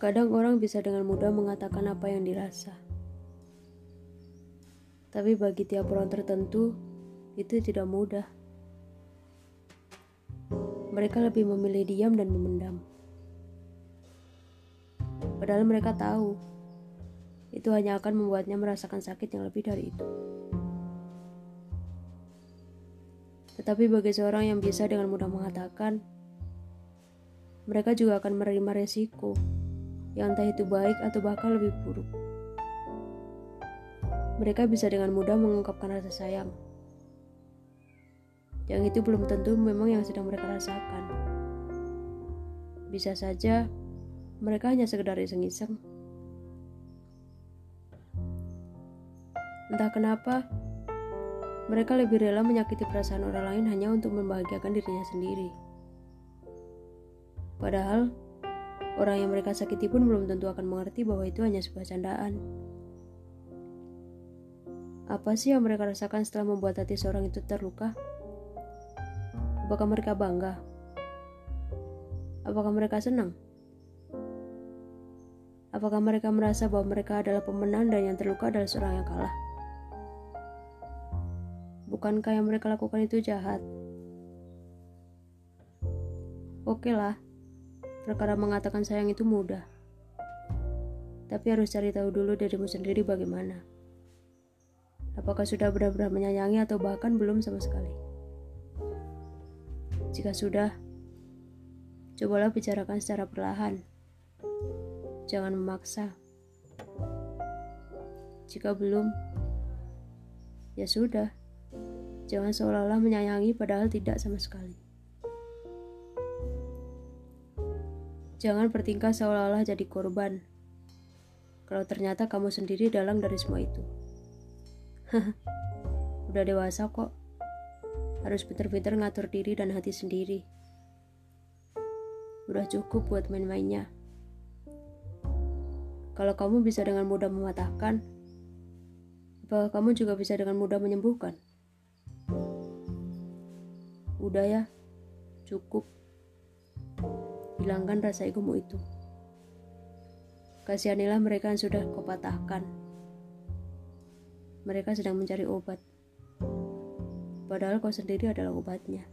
Kadang orang bisa dengan mudah mengatakan apa yang dirasa. Tapi bagi tiap orang tertentu, itu tidak mudah. Mereka lebih memilih diam dan memendam. Padahal mereka tahu, itu hanya akan membuatnya merasakan sakit yang lebih dari itu. Tetapi bagi seorang yang bisa dengan mudah mengatakan, mereka juga akan menerima resiko yang entah itu baik atau bahkan lebih buruk. Mereka bisa dengan mudah mengungkapkan rasa sayang. Yang itu belum tentu memang yang sedang mereka rasakan. Bisa saja mereka hanya sekedar iseng-iseng. Entah kenapa, mereka lebih rela menyakiti perasaan orang lain hanya untuk membahagiakan dirinya sendiri. Padahal, Orang yang mereka sakiti pun belum tentu akan mengerti bahwa itu hanya sebuah candaan. Apa sih yang mereka rasakan setelah membuat hati seorang itu terluka? Apakah mereka bangga? Apakah mereka senang? Apakah mereka merasa bahwa mereka adalah pemenang dan yang terluka adalah seorang yang kalah? Bukankah yang mereka lakukan itu jahat? Oke lah, Perkara mengatakan sayang itu mudah. Tapi harus cari tahu dulu dirimu sendiri bagaimana. Apakah sudah benar-benar menyayangi atau bahkan belum sama sekali? Jika sudah, cobalah bicarakan secara perlahan. Jangan memaksa. Jika belum, ya sudah. Jangan seolah-olah menyayangi padahal tidak sama sekali. Jangan bertingkah seolah-olah jadi korban. Kalau ternyata kamu sendiri dalang dari semua itu. Udah dewasa kok. Harus pinter-pinter ngatur diri dan hati sendiri. Udah cukup buat main-mainnya. Kalau kamu bisa dengan mudah mematahkan, apa kamu juga bisa dengan mudah menyembuhkan? Udah ya, cukup hilangkan rasa egomu itu. Kasihanilah mereka yang sudah kau patahkan. Mereka sedang mencari obat. Padahal kau sendiri adalah obatnya.